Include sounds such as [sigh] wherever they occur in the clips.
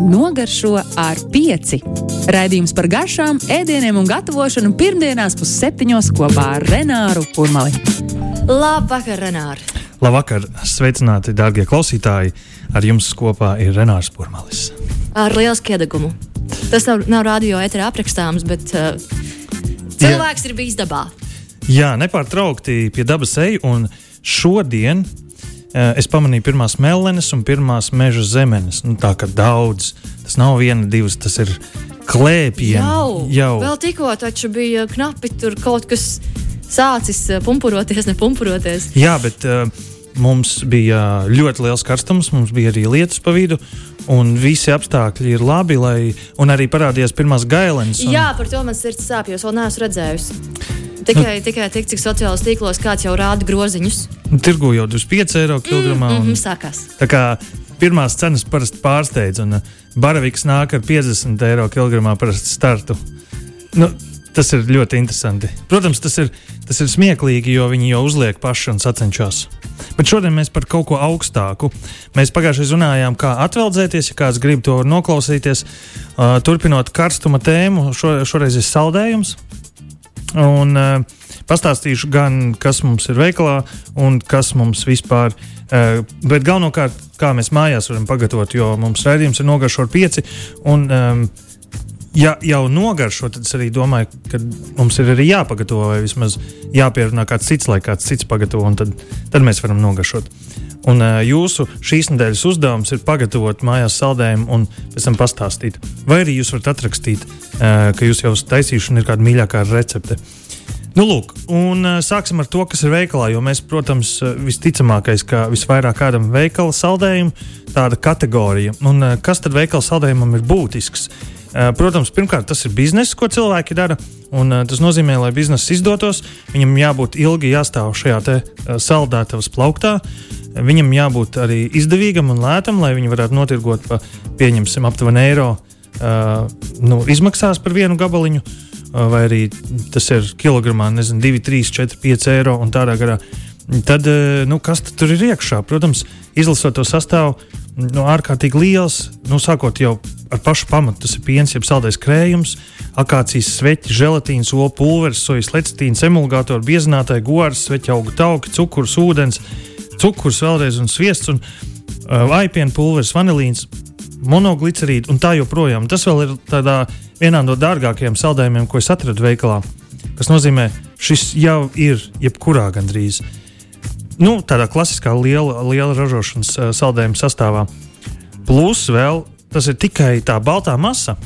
Nogaršo ar pieci. Raidījums par garšām, ēdieniem un gatavošanu pirmdienās pusseptiņos kopā ar Renāru Kurmali. Labvakar, Renāri! Labvakar, sveicināti, darbie klausītāji! Ar jums kopā ir Renārs Kurmalis. Ar lielu skiedegumu. Tas nav, nav radio eterā aprakstāms, bet uh, cilvēks Jā. ir bijis dabā. Jā, nepārtraukti pie dabas eju, un šodien es pamanīju pirmās mellenes un pirmās meža zemenes. Nu, tā kā daudz, tas nav viena, divas, tas ir klēpiem. Jau, jau. vēl tikko taču bija knapi tur kaut kas sācis uh, pumpuroties, nepumpuroties. Jā, bet uh, Mums bija ļoti liels karstums, mums bija arī lietus pa vidu, un visi apstākļi ir labi. Lai, arī parādījās pirmās gailenes. Un... Jā, par to man sirds sāp, jo es vēl neesmu redzējusi. Tikai, nu, tikai tik, cik sociālajos tīklos kāds jau rāda groziņus. Tirgu jau 25 eiro kilogramā. Mm, mm, mm, sākās. Tā kā pirmās cenas parasti pārsteidz, un uh, baraviks nāk ar 50 eiro kilogramā parasti startu. Nu, tas ir ļoti interesanti. Protams, tas ir, tas ir smieklīgi, jo viņi jau uzliek paši un sacenšas. Bet šodien mēs par kaut ko augstāku. Mēs pagājušajā runājām, kā atveldzēties, ja kāds grib to noklausīties. Uh, turpinot karstuma tēmu, šo, šoreiz ir saldējums. Un, uh, pastāstīšu gan, kas mums ir veikalā un kas mums vispār ir. Uh, bet galvenokārt, kā mēs mājās varam pagatavot, jo mums raidījums ir nogaršo ar pieci. Un, um, ja jau nogaršo, tad es arī domāju, ka mums ir arī jāpagatavo, vai vismaz jāpierunā kāds cits, lai kāds cits pagatavo, un tad, tad mēs varam nogaršot. Un uh, jūsu šīs nedēļas uzdevums ir pagatavot mājās saldējumu un pēc tam pastāstīt. Vai arī jūs varat atrakstīt, uh, ka jūs jau esat taisījuši un ir kāda mīļākā recepte. Nu, lūk, un uh, sāksim ar to, kas ir veikalā. Jo mēs, protams, visticamākais, ka visvairāk kādam veikala saldējumu, tāda kategorija. Un uh, kas tad veikala saldējumam ir būtisks? Uh, protams, pirmkārt, tas ir bizness, ko cilvēki dara. Un, uh, tas nozīmē, lai biznesa izdotos, viņam jābūt ilgi jāstāv šajā te, uh, saldētavas plauktā. Viņam jābūt arī izdevīgam un lētam, lai viņi varētu notirgot pa, pieņemsim, aptuveni eiro uh, nu, izmaksās par vienu gabaliņu, vai arī tas ir kilogramā, nezinu, 2, 3, 4, 5 eiro un tādā garā. Tad, nu, kas tur ir iekšā? Protams, izlasot to sastāvu, nu, ārkārtīgi liels, nu, sākot jau ar pašu pamatu. Tas ir piens, jeb saldais krējums, akācijas sveķi, želatīns, olu pulveris, sojas lecitīns, emulgātori, biezinātāji, goras, sveķa auga tauki, cukurs, ūdens, cukurs vēlreiz un sviests, un uh, aipienu pulveris, vanilīns, monoglicerīds un tā joprojām. Tas vēl ir tādā, vienā no dārgākajiem saldējumiem, ko es atradu veikalā. Tas nozīmē, šis jau ir jebkurā gandrīz. Nu, tādā klasiskā liela, liela ražošanas uh, saldējuma sastāvā. Plus vēl tas ir tikai tā baltā masa.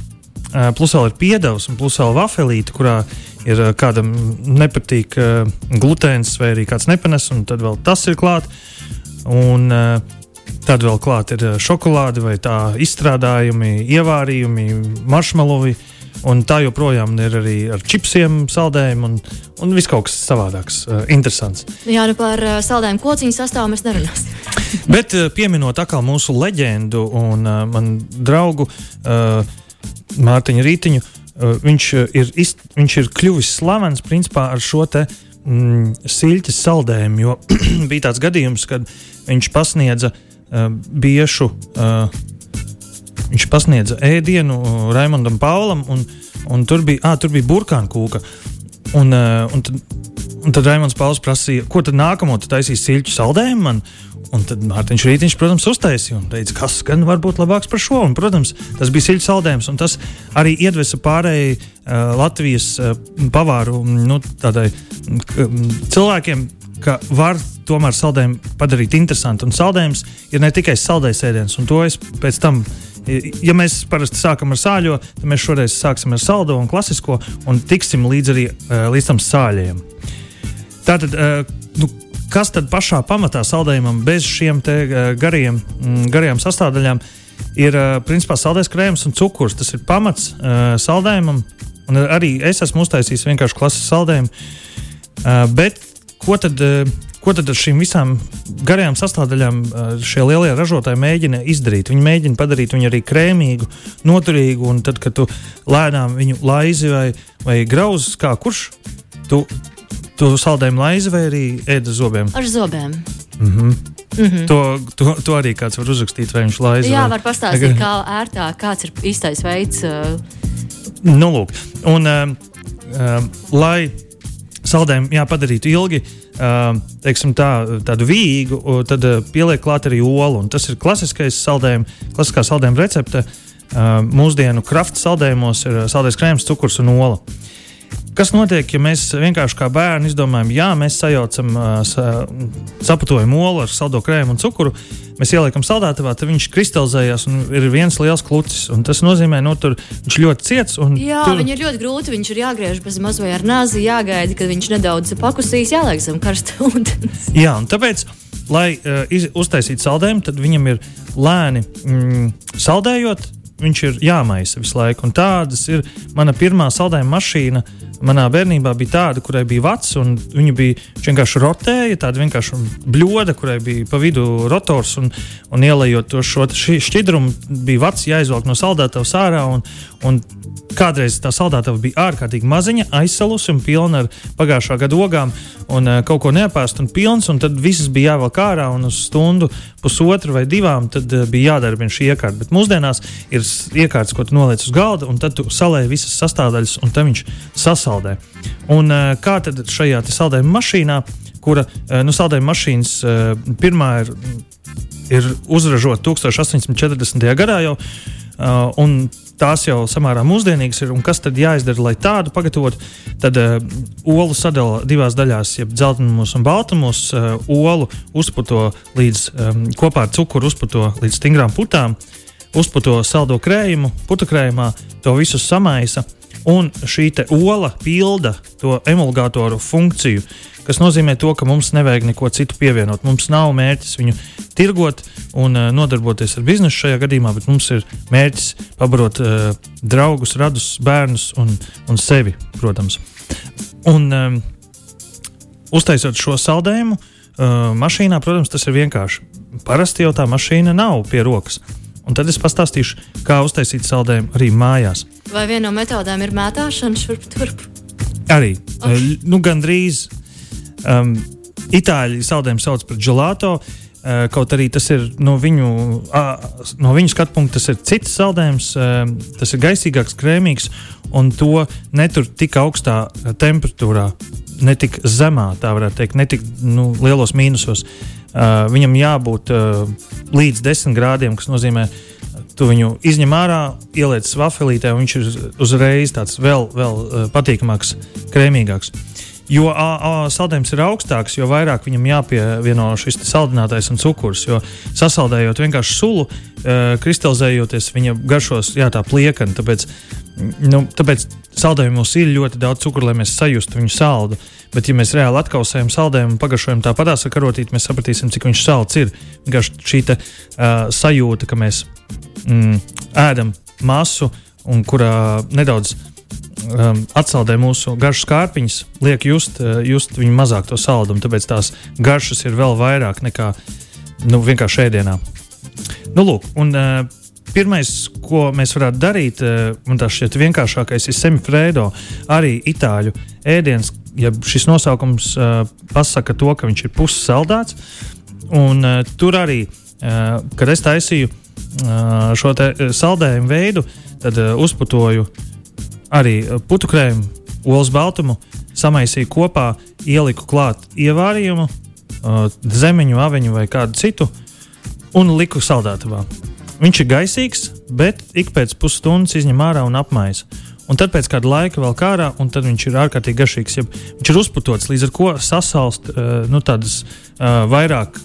Plus vēl ir piedevs, un plus vēl vafelīte, kurā ir kādam nepatīk glutēns vai arī kāds nepanes, un tad vēl tas ir klāts. Un tad vēl klāt ir šokolāde vai tā izstrādājumi, ievārījumi, maršmalovi. Un tā joprojām ir arī ar čipsiem, saldējumu un, un viss kaut kas savādāks, uh, interesants. Jā, nu par uh, saldējumu kociņu sastāvu mēs nerunāsim. [laughs] Bet uh, pieminot atkal mūsu leģendu un uh, manu draugu uh, Mārtiņu Rītiņu, uh, viņš, ir, ist, viņš ir kļuvis slavens principā ar šo te mm, siļķes saldējumu, jo [clears throat] bija tāds gadījums, kad viņš pasniedza uh, biešu. Uh, Viņš pasniedza ēdienu Raimondam Paulam, un, un tur bija, ah, tur bija burkāna kūka. Un, un, tad, un tad Raimons Pauls prasīja, ko tad nākamo tu taisīs silķu saldējumu man? Un tad Mārtiņš Rītiņš, protams, uztaisīja un teica, kas gan var būt labāks par šo. Un, protams, tas bija silts saldējums, un tas arī iedvesa pārējai uh, Latvijas uh, pavāru nu, tādai, uh, cilvēkiem, ka var tomēr saldējumu padarīt interesantu. Un saldējums ir ne tikai saldējs ēdiens, un to es pēc tam ja mēs parasti sākam ar sāļo, tad mēs šoreiz sāksim ar saldo un klasisko un tiksim līdz arī uh, līdz tam sāļiem. Tātad, uh, nu, kas tad pašā pamatā saldējumam bez šiem uh, gariem, mm, garajām sastāvdaļām ir principā saldējums, krējums un cukurs. Tas ir pamats saldējumam. Un arī es esmu uztaisījis vienkārši klases saldējumu. Bet ko tad, Ko tad ar šīm visām garajām sastāvdaļām šie lielie ražotāji mēģina izdarīt? Viņi mēģina padarīt viņu arī krēmīgu, noturīgu, un tad, kad tu lēnām viņu laizi vai, vai grauzi, kā kurš tu, tu saldējumu laizi vai arī ēda zobiem? Ar zobiem. Mm -hmm. Mm -hmm. to, to, to arī kāds var uzrakstīt, vai viņš laiž. Jā, var pastāstīt, kā ērtāk, kāds ir īstais veids. Uh... Nu, lūk, un uh, uh, lai saldējumu padarītu ilgi, uh, teiksim, tā, tādu vīgu, tad uh, pieliek klāt arī olu. Tas ir klasiskais saldējums, klasiskā saldējuma recepte. Uh, mūsdienu krafta saldējumos ir saldējums krēms, cukurs un ola. Kas notiek, ja mēs vienkārši kā bērni izdomājam, jā, mēs sajaucam saputojumu olu ar saldo krēmu un cukuru, mēs ieliekam saldētavā, tad viņš kristalizējās un ir viens liels klucis. Tas nozīmē, ka nu, tur viņš ļoti ciets. Jā, tur... viņu ir ļoti grūti. Viņš ir jāgriež bez maz vai ar nāzi, jāgaida, kad viņš nedaudz pakusīs, jāliek zem karsta ūdens. [laughs] Jā, un tāpēc, lai uh, iz, uztaisītu saldējumu, tad viņam ir lēni mm, saldējot. Viņš ir jāmaisa visu laiku. Un tādas ir mana pirmā saldējuma mašīna, manā bērnībā bija tāda, kurai bija vats, un viņa bija vienkārši rotēja, tāda vienkārši bļoda, kurai bija pa vidu rotors, un, un ielējot to šo šķidrumu, bija vats jāizvelk no saldētavas ārā. Un, un Kādreiz tā saldētava bija ārkārtīgi maziņa, aizsalusi un pilna ar pagājušā gada ogām, un uh, kaut ko neapēst un pilns, un tad viss bija jāvelk ārā, un uz stundu, pusotru vai divām tad, uh, bija jādarbina šī iekārta. Bet mūsdienās ir iekārtas, ko tu noliec uz galda, un tad tu salēji visas sastāvdaļas, un tam viņš sasaldē. Un uh, kā tad šajā saldējuma mašīnā, kura uh, nu, saldējuma mašīnas uh, pirmā ir, ir uzražota 1840. gadā jau, uh, un tās jau samērā mūsdienīgas ir. Kas tad jāizdara, lai tādu pagatavotu? Tad uh, olu sadala divās daļās, jeb dzeltenos un baltumos. Uh, olu uzputo līdz um, kopā ar cukuru, uzputo līdz stingrām putām, uzputo saldo krējumu, putu krējumā, to visu samaisa. Un šī ola pilda to emulgatoru funkciju, kas nozīmē to, ka mums nevajag neko citu pievienot. Mums nav mērķis viņu tirgot un uh, nodarboties ar biznesu šajā gadījumā, bet mums ir mērķis pabarot uh, draugus, radus, bērnus un, un sevi, protams. Un, um, uztaisot šo saldējumu, uh, mašīnā, protams, tas ir vienkārši. Parasti jau tā mašīna nav pie rokas. Un tad es pastāstīšu, kā uztaisīt saldējumu arī mājās. Vai viena no metodēm ir mētāšana šurp turp? Arī. Okay. Nu, Gan drīz. Um, Itāļu saldējumu sauc par gelato. Uh, Eh, kaut arī tas ir no viņu, no viņu skatu punkta, tas ir cits saldējums, eh, tas ir gaisīgāks, krēmīgs un to netur tik augstā temperatūrā, ne tik zemā, tā varētu teikt, ne tik nu, lielos mīnusos. Eh, viņam jābūt līdz 10 grādiem, kas nozīmē, tu viņu izņem ārā, ieliec vafelītē, un viņš ir uzreiz tāds vēl, vēl patīkamāks, krēmīgāks. Jo a, a, saldējums ir augstāks, jo vairāk viņam jāpievieno šis saldinātais un cukurs. Jo sasaldējot vienkārši sulu, e, kristalizējoties, viņa garšos jā, tā pliekana. Tāpēc, nu, tāpēc saldējumos ir ļoti daudz cukuru, lai mēs sajustu viņu saldu. Bet, ja mēs reāli atkausējam saldējumu un pagaršojam tāpatās ar karotīti, mēs sapratīsim, cik viņš salds ir. Vienkārši šī te, uh, sajūta, ka mēs mm, ēdam masu un kurā nedaudz um, atsaldē mūsu garšas kārpiņas, liek just, uh, just viņu mazāk to saldumu. Tāpēc tās garšas ir vēl vairāk nekā nu, vienkārši ēdienā. Nu, lūk, un, uh, Pirmais, ko mēs varētu darīt, uh, un tas šķiet vienkāršākais, ir semifrēdo, arī itāļu ēdiens. Ja šis nosaukums uh, pasaka to, ka viņš ir pussaldāts, un uh, tur arī, uh, kad es taisīju uh, šo saldējumu veidu, tad uh, uzputoju uh, arī eh, putu krējumu, olas baltumu, samaisīju kopā, ieliku klāt ievārījumu, uh, zemeņu, aveņu vai kādu citu un liku saldētavā. Viņš ir gaisīgs, bet ik pēc pusstundas izņem ārā un apmaisa. Un tad pēc kāda laika vēl kārā, un tad viņš ir ārkārtīgi garšīgs. Ja viņš ir uzputots, līdz ar to sasalst uh, nu, tādas vairāk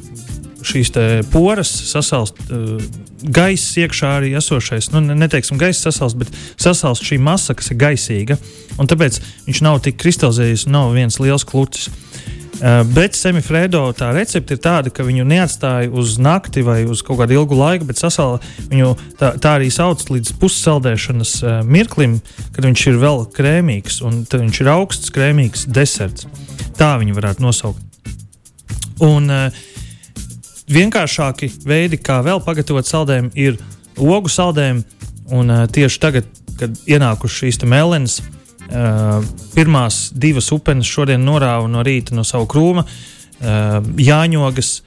šīs poras sasalst uh, gaiss iekšā arī esošais. Nu, neteiksim, gaiss sasalst, bet sasalst šī masa, kas ir gaisīga. Un tāpēc viņš nav tik kristalizējies, nav viens liels klucis. Uh, bet semifrēdo tā recepte ir tāda, ka viņu neatstāja uz nakti vai uz kaut kādu ilgu laiku, bet sasāla viņu tā, tā arī sauc līdz pussaldēšanas uh, mirklim, kad viņš ir vēl krēmīgs un tad viņš ir augsts, krēmīgs deserts. Tā viņu varētu nosaukt. Un, uh, vienkāršāki veidi, kā vēl pagatavot saldējumu, ir ogu saldējumi. Un uh, tieši tagad, kad ienākušas šīs melnas, uh, pirmās divas upenes šodien norāva no rīta no sava krūma, uh, jāņogas.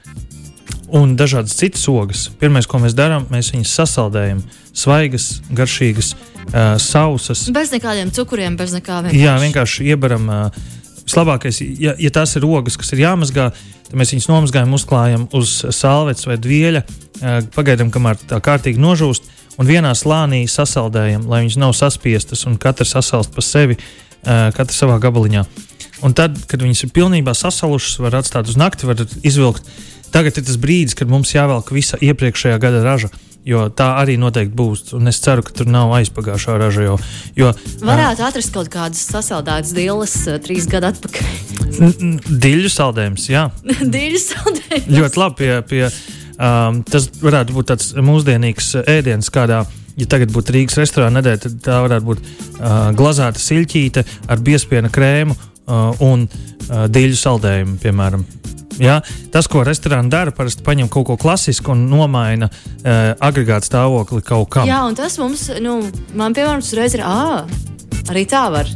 un dažādas citas ogas. Pirmais, ko mēs darām, mēs viņus sasaldējam. Svaigas, garšīgas, uh, sausas. Bez nekādiem cukuriem, bez nekā vienkārši. Jā, vienkārši iebaram. Uh, Vislabākais, ja, ja tās ir ogas, kas ir jāmazgā, tad mēs viņus nomazgājam, uzklājam uz salvetes vai dvieļa, pagaidām, kamēr tā kārtīgi nožūst, un vienā slānī sasaldējam, lai viņas nav saspiestas un katrs sasalst pa sevi, katrs savā gabaliņā. Un tad, kad viņas ir pilnībā sasalušas, var atstāt uz nakti, var izvilkt. Tagad ir tas brīdis, kad mums jāvelk visa iepriekšējā gada raža. Jo tā arī noteikti būs. Un es ceru, ka tur nav aizpagājušā raža. Jo, jo, Varētu atrast kaut kādas sasaldētas dilles uh, trīs gadu atpakaļ. Diļu saldējums, jā. [laughs] Diļu saldējums. Ļoti labi. Pie, pie, um, tas varētu būt tāds mūsdienīgs ēdiens, kādā. Ja tagad būtu Rīgas restorāna nedēļa, tad tā varētu būt uh, glazēta siļķīte ar biespiena krēmu uh, un uh, dīļu saldējumu, piemēram. Ja? Tas, ko restorāna dara, parasti paņem kaut ko klasisku un nomaina uh, agregātu stāvokli kaut kam. Jā, un tas mums, nu, man piemēram, uzreiz ir, ah, arī tā var.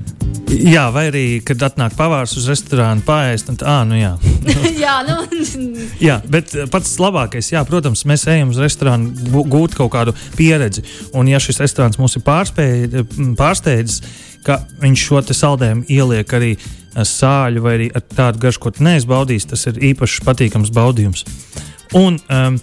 Jā, vai arī, kad atnāk pavārs uz restorānu pāriest, tad, ah, nu jā. [laughs] jā, nu. [laughs] jā, bet pats labākais, jā, protams, mēs ejam uz restorānu gūt kaut kādu pieredzi. Un, ja šis restorāns mūs ir pārsteidzis, ka viņš šo saldējumu ieliek arī sāļu vai arī ar tādu garšu, ko baudījis, tas ir īpaši patīkams baudījums. Un, um,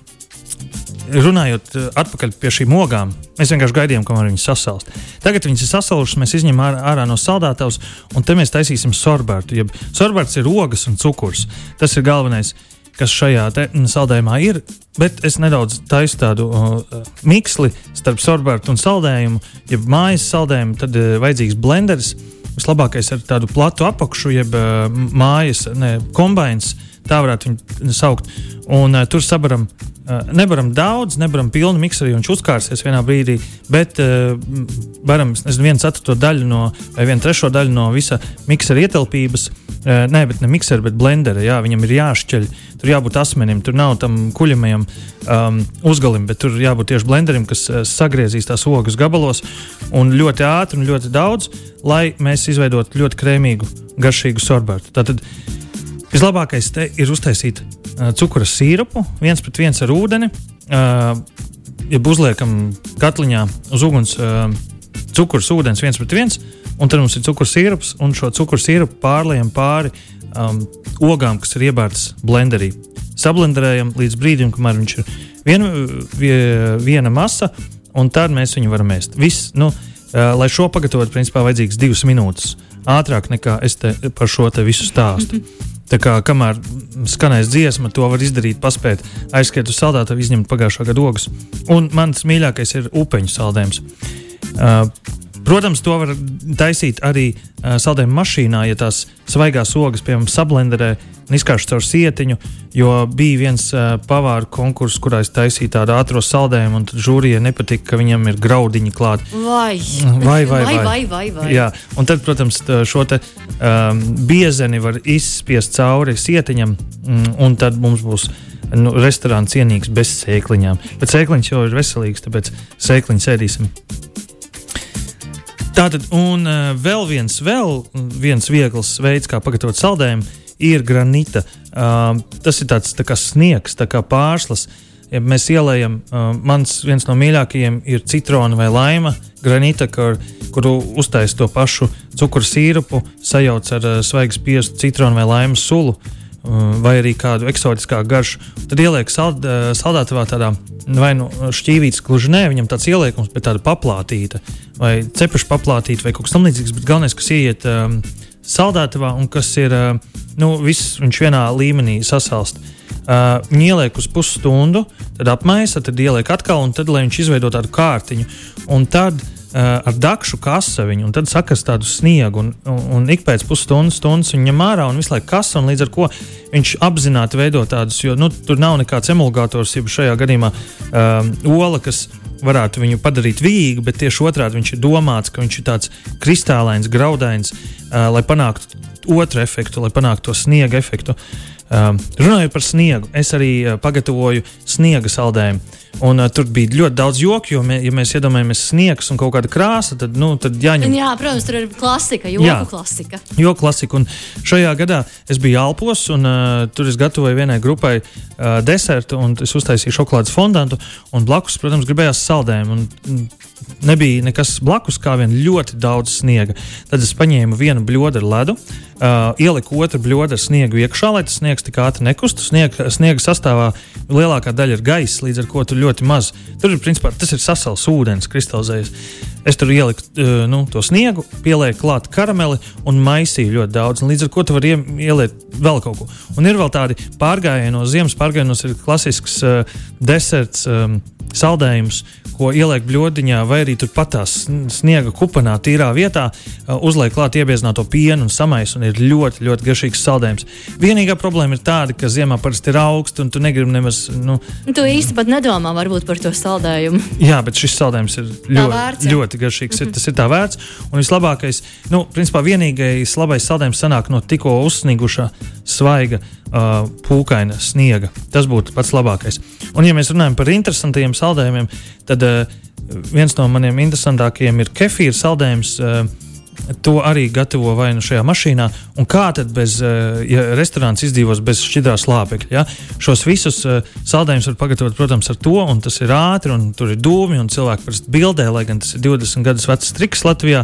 runājot atpakaļ pie šīm ogām, mēs vienkārši gaidījām, kamēr viņas sasalst. Tagad viņas ir sasalušas, mēs izņemam ārā, ārā no saldētavas, un te mēs taisīsim sorbērtu. Jeb sorbērts ir ogas un cukurs. Tas ir galvenais, kas šajā saldējumā ir. Bet es nedaudz taisu tādu uh, miksli starp sorbērtu un saldējumu. Ja mājas saldējumu, tad uh, vajadzīgs blenderis. Vislabākais ir tādu platu apakšu, jeb uh, mājas ne, kombinācijas, tā varētu viņu saukt. Un uh, tur sabaram Uh, nevaram daudz, nevaram pilnu mikseru, jo viņš uzkārsies vienā brīdī, bet uh, varam nezinu, vienu ceturto daļu no, vai vienu trešo daļu no visa miksera ietilpības. Uh, nē, bet ne miksera, bet blendera. Jā, viņam ir jāšķeļ, tur jābūt asmenim, tur nav tam kuļamajam um, uzgalim, bet tur jābūt tieši blenderim, kas uh, sagriezīs tās ogas gabalos un ļoti ātri un ļoti daudz, lai mēs izveidotu ļoti krēmīgu, garšīgu sorbētu. Tātad vislabākais ir uztaisīt cukura sīrupu, viens pret viens ar ūdeni. Ja uzliekam katliņā uz uguns cukurs, ūdens viens pret viens, un tad mums ir cukurs sīrups, un šo cukuru sīrupu pārliekam pāri um, ogām, kas ir iebērtas blenderī. Sablenderējam līdz brīdim, kamēr viņš ir viena, viena masa, un tad mēs viņu varam ēst. Viss, nu, uh, lai šo pagatavotu, principā vajadzīgs divas minūtes. Ātrāk nekā es te par šo te visu stāstu. [laughs] Tā kā kamēr skanēs dziesma, to var izdarīt, paspēt aizskriet uz saldētāju, izņemt pagājušā gada ogas. Un mans mīļākais ir upeņu saldējums. Uh, Protams, to var taisīt arī uh, saldējuma mašīnā, ja tās svaigās ogas, piemēram, sablenderē un izkārš caur sietiņu. Jo bija viens uh, pavāru konkurss, kurā es taisīju tādu ātrā saldējumu, un žūrijai nepatika, ka viņam ir graudiņi klāti. Vai, vai, vai, vai. vai, vai, vai. Jā, un tad, protams, šo te, um, biezeni var izspiest cauri sietiņam, mm, un tad mums būs nu, restorāns cienīgs bez sēkliņām. Bet sēkliņš jau ir veselīgs, tāpēc sēkliņu sēdīsim. Tātad, un uh, vēl viens, vēl viens viegls veids, kā pagatavot saldējumu, ir granīta. Uh, tas ir tāds tā kā sniegs, tā kā pārslas. Ja mēs ielējam, uh, mans viens no mīļākajiem ir citrona vai laima granīta, kur, kuru uztaisīt to pašu cukuru sīrupu, sajauc ar uh, svaigu spiestu citronu vai laimas sulu. Uh, vai arī kādu eksotiskāku garšu. Tad ieliek sald, saldētavā tādā vai nu šķīvītas, gluži nē, viņam tāds ieliekums, bet tāda paplātīta, vai cepura paplātīta, vai kaut kas tamlīdzīgs. Bet galvenais, kas ieiet um, saldētavā un kas ir uh, nu, viss vienā līmenī sasalst. Uh, viņi ieliek uz pusstundu, tad apmaisa, tad ieliek atkal, un tad, lai viņš izveido tādu kārtiņu. Un tad uh, ar dakšu kasa viņu, un tad sakas tādu sniegu, un, un, un ik pēc pusstundas, stundas viņa ņem ārā un visu laiku kasa, un līdz ar to viņš apzināti veido tādus, jo nu, tur nav nekāds emulgators, jeb šajā gadījumā um, ola, kas varētu viņu padarīt vīgu, bet tieši otrādi viņš ir domāts, ka viņš ir tāds kristālains, graudains, uh, lai panāktu otru efektu, lai panāktu to sniega efektu. Um, runājot par sniegu, es arī uh, pagatavoju sniega saldējumu. Un, uh, tur bija ļoti daudz joku, jo, mē, ja mēs iedomājamies sniegs un kaut kāda krāsa, tad, nu, tad jāņem. Jā, protams, tur ir klasika, joku Jā. klasika. Jo klasika. Un šajā gadā es biju Alpos, un uh, tur es gatavoju vienai grupai uh, desertu, un es uztaisīju šokolādes fondantu, un blakus, protams, gribējās saldējumu. Nebija nekas blakus, kā vien ļoti daudz sniega. Tad es paņēmu vienu bļodu ar ledu, uh, ieliku otru bļodu ar sniegu iekšā, lai tas sniegs tik ātri nekustu. Sniega, sniega sastāvā lielākā daļa ir gaisa, līdz ar to tur ļoti maz. Tur ir principā tas ir sasals ūdens, kristalizējies. Es tur ieliku uh, nu, to sniegu, pielieku klāt karameli un maisīju ļoti daudz. Līdz ar to tu vari ielikt vēl kaut ko. Un ir vēl tādi pārgājienos, ziemas pārgājienos ir klasisks uh, deserts. Um, saldējumus, ko ieliek bludiņā, vai arī turpat tās sniega kupanā, tīrā vietā, uh, uzliek klāt iebiezināto pienu un samais, un ir ļoti, ļoti garšīgs saldējums. Vienīgā problēma ir tāda, ka ziemā parasti ir augsts, un tu negribi nemaz. Nu, tu īsti pat nedomā varbūt par to saldējumu. [laughs] Jā, bet šis saldējums ir ļoti, vērts, ļoti garšīgs. Mm -hmm. ir, tas ir tā vērts. Un vislabākais, nu, principā vienīgais labais saldējums sanāk no tikko uzsniguša svaiga uh, pūkaina sniega. Tas būtu pats labākais. Un, ja mēs runājam par interesantiem saldējumiem, tad uh, viens no maniem interesantākajiem ir kefīra saldējums. Uh, To arī gatavo vai nu šajā mašīnā. Un kā tad, bez, uh, ja restorāns izdzīvos bez šķidrā slāpekļa? Ja? Šos visus uh, saldējumus var pagatavot, protams, ar to, un tas ir ātri, un tur ir dūmi, un cilvēki parasti bildē, lai gan tas ir 20 gadus vecs triks Latvijā,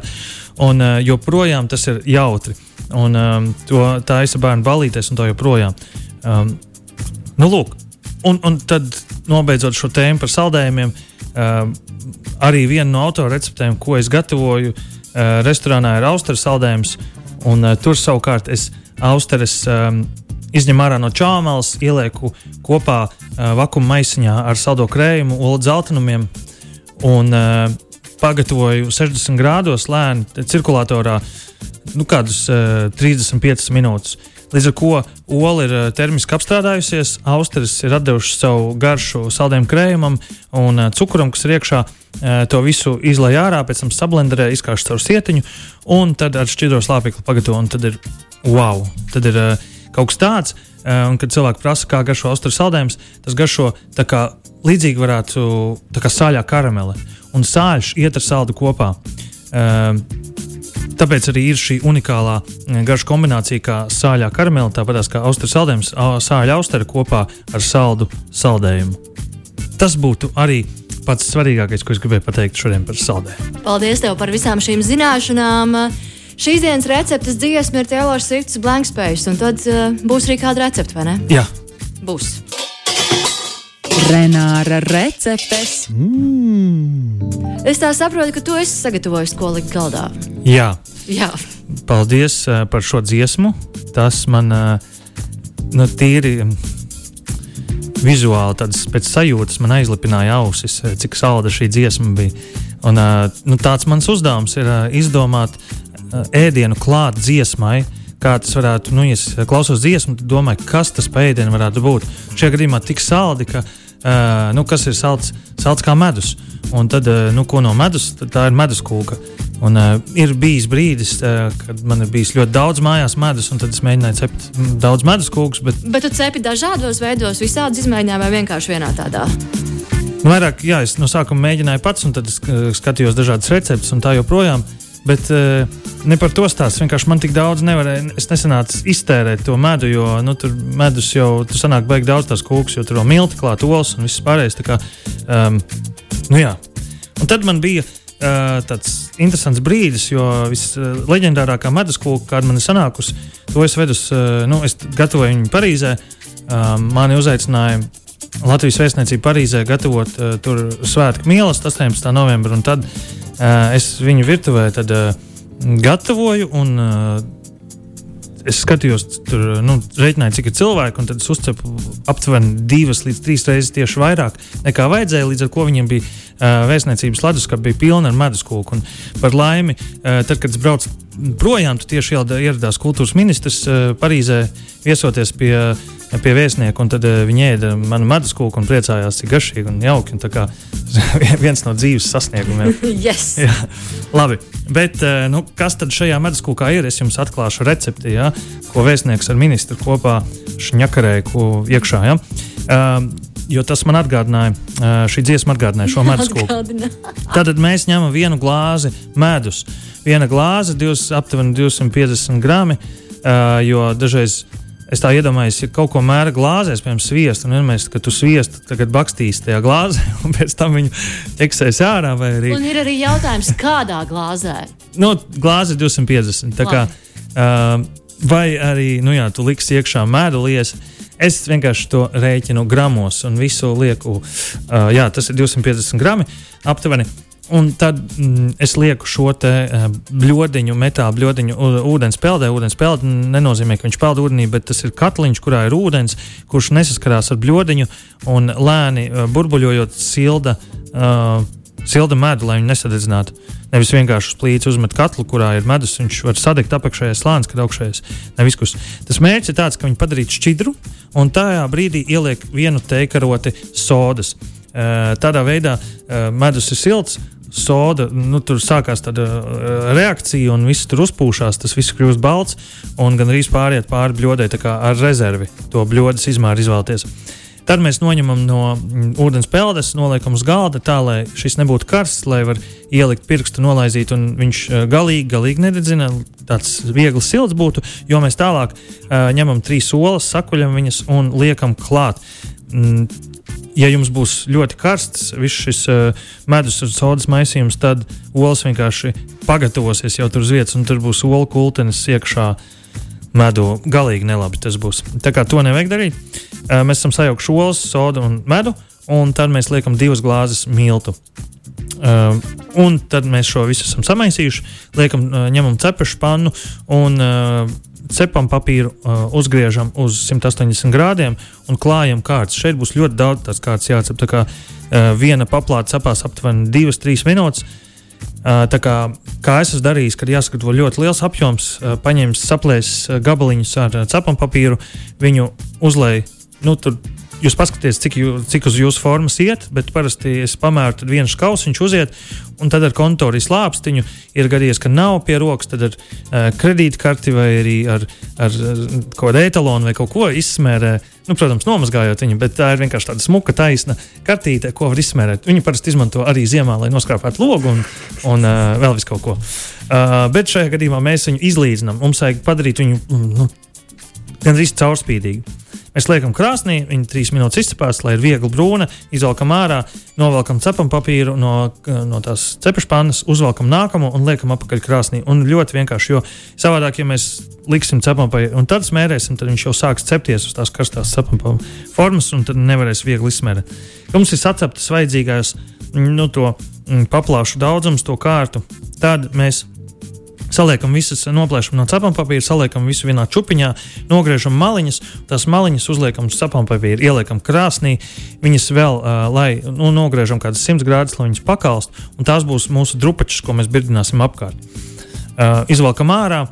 un uh, joprojām tas ir jautri. Un um, to taisa bērnu balīties, un tā joprojām. Um, nu, lūk, un, un tad nobeidzot šo tēmu par saldējumiem, um, arī viena no autorreceptēm, ko es gatavoju uh, restorānā, ir austeres saldējums. Un, uh, tur savukārt es austeres um, izņemu ārā no čāmēlas, ielieku kopā uh, vakuma maisiņā ar saldo krējumu, olu dzeltenumiem un uh, pagatavoju 60 grādos lēni cirkulatorā nu, kādus uh, 35 minūtes. Līdz ar to ola ir termiski apstrādājusies, austeres ir devušas savu garšu saldējumu krējumam un cukuram, kas ir iekšā. To visu izlaiž ārā, pēc tam sablenderē, izkāš caur sietiņu, un tad ar šķidro slāpekli pagatavo. Tad ir wow! Tad ir uh, kaut kas tāds, uh, un kad cilvēki prasa, kā garšo austeres saldējums, tas garšo kā līdzīgi varētu tā kā sāļā karamele. Un sāļš iet ar saldu kopā. Uh, Tāpēc arī ir šī unikālā garša kombinācija, kā sāļā karamela, tāpat kā austeres saldējums, sāļa austere kopā ar saldu saldējumu. Tas būtu arī pats svarīgākais, ko es gribēju pateikt šodien par saldējumu. Paldies tev par visām šīm zināšanām! Šīs dienas receptes dziesma ir Taylor Swift's Blank Space, un tad uh, būs arī kāda recepte, vai ne? Jā. Būs. Renāra receptes. Mm. Es tā saprotu, ka tu esi sagatavojis ko likt galdā. Jā. Jā. Paldies uh, par šo dziesmu. Tas man uh, nu, tīri vizuāli, tādas pēc sajūtas man aizlipināja ausis, cik salda šī dziesma bija. Un, uh, nu, tāds mans uzdevums ir uh, izdomāt ēdienu klāt dziesmai. Kā tas varētu, nu, ja klausos dziesmu, tad domāju, kas tas pa ēdienu varētu būt. Šajā gadījumā tik saldi, ka uh, uh, nu, kas ir salds, salds kā medus. Un tad, uh, nu, ko no medus, tā ir medus kūka. Un, uh, ir bijis brīdis, uh, kad man ir bijis ļoti daudz mājās medus, un tad es mēģināju cept daudz medus kūkus. Bet, bet tu cepi dažādos veidos, visādi izmēģināji vai vienkārši vienā tādā? Vairāk, jā, es no sākuma mēģināju pats, un tad es skatījos dažādas receptes, un tā joprojām. Uh, Bet uh, ne par to stāstu. Vienkārši man tik daudz nevarēja. Es nesanācu iztērēt to medu, jo nu, tur medus jau tur sanāk baigi daudz tās kūks, jo tur vēl milti klāt, olas un viss pārējais. Kā, um, nu, jā. un tad man bija uh, tāds interesants brīdis, jo visleģendārākā medus kūka, kāda man ir sanākusi, to es vedu, uh, nu, es gatavoju viņu Parīzē. Uh, mani uzaicināja Latvijas vēstniecību Parīzē gatavot uh, tur svētku mīlestību 18. novembrī. Tad es viņu virtuvē tad, uh, gatavoju. Un, uh, Es skatījos, tur nu, rēķināju, cik ir cilvēki, un tad es uzcepu aptuveni divas līdz trīs reizes tieši vairāk nekā vajadzēja. Līdz ar to viņiem bija uh, vēstniecības leduskapa bija pilna ar meduskūku. Un par laimi, uh, tad, kad es braucu projām, tieši ieradās kultūras ministrs uh, Parīzē viesoties pie pie vēstnieka, un tad uh, viņi ēda manu medus kūku un priecājās, cik garšīgi un jauki. Un kā [laughs] viens no dzīves sasniegumiem. [laughs] yes. Jā, labi. Bet, uh, nu, kas tad šajā medus kūkā ir? Es jums atklāšu recepti, ja, ko vēstnieks ar ministru kopā šņakarēja iekšā. Ja. Uh, jo tas man atgādināja, šī dziesma atgādināja šo medus kūku. Tad mēs ņemam vienu glāzi medus. Viena glāze, divas, aptuveni 250 grami, uh, jo dažreiz Es tā iedomājos, ja kaut ko mēra glāzēs, piemēram, sviestu, un vienmēr, kad tu sviestu tagad bakstīs tajā glāzē, [laughs] un pēc tam viņu ķeksēs ārā. Arī... Un ir arī jautājums, kādā glāzē? Nu, glāze 250. Tā kā, uh, vai arī, nu jā, tu liksi iekšā mēdu liesu. Es vienkārši to rēķinu gramos un visu lieku. Uh, jā, tas ir 250 grami aptuveni. Un tad mm, es lieku šo te bludiņu, metāla bludiņu ūdens peldē. Ūdens pelde nenozīmē, ka viņš peld ūdenī, bet tas ir katliņš, kurā ir ūdens, kurš nesaskarās ar bludiņu un lēni burbuļojot silda. Uh, Silda medu, lai viņu nesadedzinātu. Nevis vienkārši uz plīts uzmet katlu, kurā ir medus. Viņš var sadegt apakšējais slānis, kad augšējais nevis kus. Tas mērķis ir tāds, ka viņi padarītu šķidru un tajā brīdī ieliek vienu teikaroti sodas. Tādā veidā medus ir silts, soda, nu, tur sākās tāda reakcija, un viss tur uzpūšās, tas viss kļūst balts, un gan arī pāriet pāri bļodai ar rezervi to bļodas izmēru izvēlēties. Tad mēs noņemam no mm, ūdens peldes, noliekam uz galda, tā lai šis nebūtu karsts, lai var ielikt pirkstu, nolaizīt, un viņš uh, galīgi, galīgi nededzina. Tāds viegls silts būtu, jo mēs tālāk uh, ņemam trīs olas, sakuļam viņas un liekam klāt. Mm, ja jums būs ļoti karsts, viss šis uh, medus un sodas maisījums, tad olas vienkārši pagatavosies jau tur uz vietas, un tur būs olu kultenis iekšā. Medu galīgi nelabi tas būs. Tā kā to nevajag darīt. Mēs esam sajaukuši olas, sodu un medu, un tad mēs liekam divas glāzes miltu. Uh, un tad mēs šo visu esam samaisījuši, liekam, uh, ņemam cepešu pannu un uh, cepam papīru, uh, uzgriežam uz 180 grādiem un klājam kārtas. Šeit būs ļoti daudz tādas kārtas jācep. Tā kā uh, viena paplāte cepās aptuveni 2-3 minūtes. Uh, tā kā, kā es esmu darījis, kad jāsagatavo ļoti liels apjoms, paņēmis saplēsis uh, gabaliņus ar cepam papīru, viņu uzlēju. Nu, tur jūs paskatieties, cik, jū, cik uz jūsu formas iet, bet parasti es pamēru vienu skausu, viņš uziet, un tad ar kontoru slāpstiņu ir gadījies, ka nav pie rokas, tad ar uh, kredītkarti vai arī ar, ar, ar kaut kādu etalonu vai kaut ko izsmērē. Nu, protams, nomazgājot viņu, bet tā ir vienkārši tāda smuka, taisna kartīte, ko var izsmērēt. Viņi parasti izmanto arī ziemā, lai noskrāpētu logu un, un uh, vēl visu kaut ko. Uh, bet šajā gadījumā mēs viņu izlīdzinām. Mums vajag padarīt viņu mm, nu, gandrīz caurspīdīgu. Mēs liekam krāsnī, viņa trīs minūtes izcepās, lai ir viegli brūna, izvelkam ārā, novelkam cepam papīru no, no tās cepešpannas, uzvelkam nākamo un liekam apakaļ krāsnī. Un ļoti vienkārši, jo savādāk, ja mēs liksim cepam papīru un tad smērēsim, tad viņš jau sāks cepties uz tās karstās cepam formas un tad nevarēs viegli izsmērēt. Mums ir saceptas vajadzīgās nu, to mm, paplāšu daudzums, to kārtu. Tad mēs Saliekam visas, noplēšam no cepam papīra, saliekam visu vienā čupiņā, nogriežam maliņas, tās maliņas uzliekam uz cepam papīra, ieliekam krāsnī, viņas vēl, uh, lai nu, nogriežam kādas 100 grādus, lai viņas pakalst, un tās būs mūsu drupačas, ko mēs birdināsim apkārt. Uh, izvelkam ārā,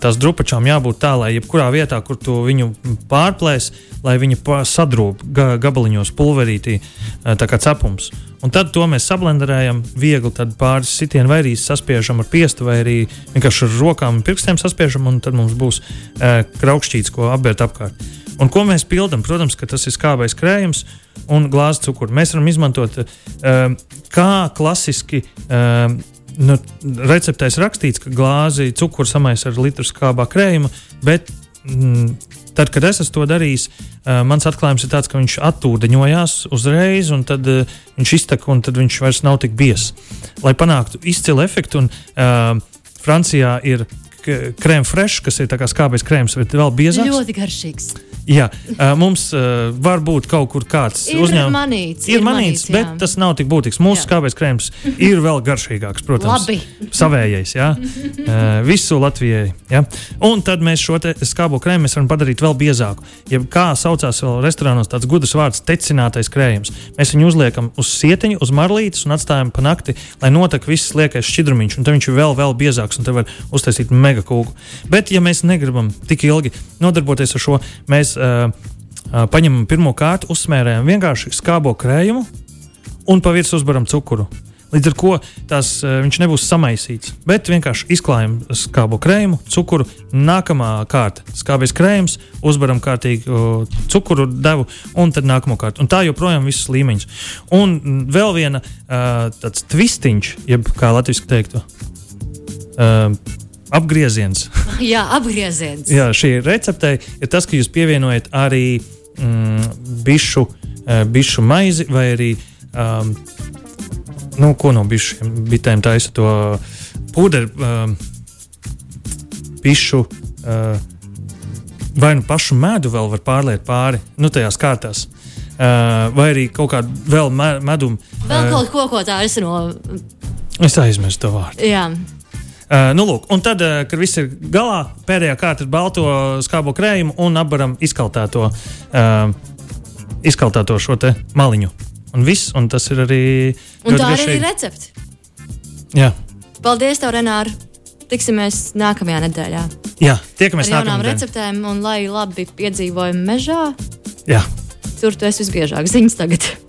tās drupačām jābūt tā, lai jebkurā vietā, kur tu viņu pārplēs, lai viņi sadrūp gabaliņos, pulverītī, tā kā cepums. Un tad to mēs sablenderējam, viegli pāris sitienu vai arī saspiežam ar piestu, vai arī vienkārši ar rokām un pirkstiem saspiežam, un tad mums būs e, kraukšķīts, ko apbērt apkārt. Un ko mēs pildām? Protams, ka tas ir skābais krējums un glāzes cukurs. Mēs varam izmantot e, kā klasiski. E, nu, receptēs rakstīts, ka glāzi cukuru samaisa ar litru skābā krējuma, bet tad, kad es to darīju, mans atklājums ir tāds, ka viņš attūdeņojās uzreiz, un tad viņš iztek, un tad viņš vairs nav tik biezs. Lai panāktu izcilu efektu, un uh, Francijā ir krēma fresh, kas ir skābais krēms, bet vēl biezāks. Ļoti garšīgs. Jā, mums var būt kaut kur kāds uzņēmums. Manīts, ir, ir manīts, bet tas nav tik būtisks. Mūsu jā. skābais krēms ir vēl garšīgāks, protams. Labi. Savējais, jā. Visu Latvijai. Jā. Un tad mēs šo skābo krēmu varam padarīt vēl biezāku. Ja kā saucās vēl restorānos tāds gudrs vārds - tecinātais krējums. Mēs viņu uzliekam uz sietiņu, uz marlītes un atstājam pa nakti, lai notek viss liekais šķidrumiņš. Un tad viņš ir vēl, vēl biezāks un te var uztaisīt mega kūku. Bet, ja mēs negribam tik ilgi nodarboties ar šo, mēs paņemam pirmo kārtu, uzsmērējam vienkārši skābo krējumu un pa virsmu uzbaram cukuru. Līdz ar to tās, viņš nebūs samaisīts. Bet vienkārši izklājam skābo krējumu, cukuru. Nākamā kārta - skābais krējums, uzbaram kārtīgi uh, cukuru devu, un tad nākamo kārtu. Un tā joprojām visus līmeņus. Un vēl viena tāds twistiņš, jeb kā latviešu teiktu. Uh, apgrieziens. [laughs] Jā, apgrieziens. Jā, šī recepte ir tas, ka jūs pievienojat arī mm, bišu, uh, bišu maizi vai arī. Um, nu, ko no bišiem, bitēm taisa to pūderu, um, bišu. Uh, vai nu pašu medu vēl var pārliet pāri, nu, tajās kārtās. Uh, vai arī kaut kādu vēl me medumu. Vēl uh, kaut ko, ko tā es no. Es aizmirsu to vārdu. Jā. Uh, nu, lūk, un tad, uh, kad viss ir galā, pēdējā kārta ir balto skābo krējumu un apbaram izkaltēto, uh, izkaltēto šo maliņu. Un viss, un tas ir arī. Un tā arī ir recepte. Jā. Paldies, tev, Renāri! Tiksimies nākamajā nedēļā. Jā, tiekamies ar nākamajā receptēm, un lai labi piedzīvojam mežā. Jā. Tur tu esi visbiežāk ziņas tagad.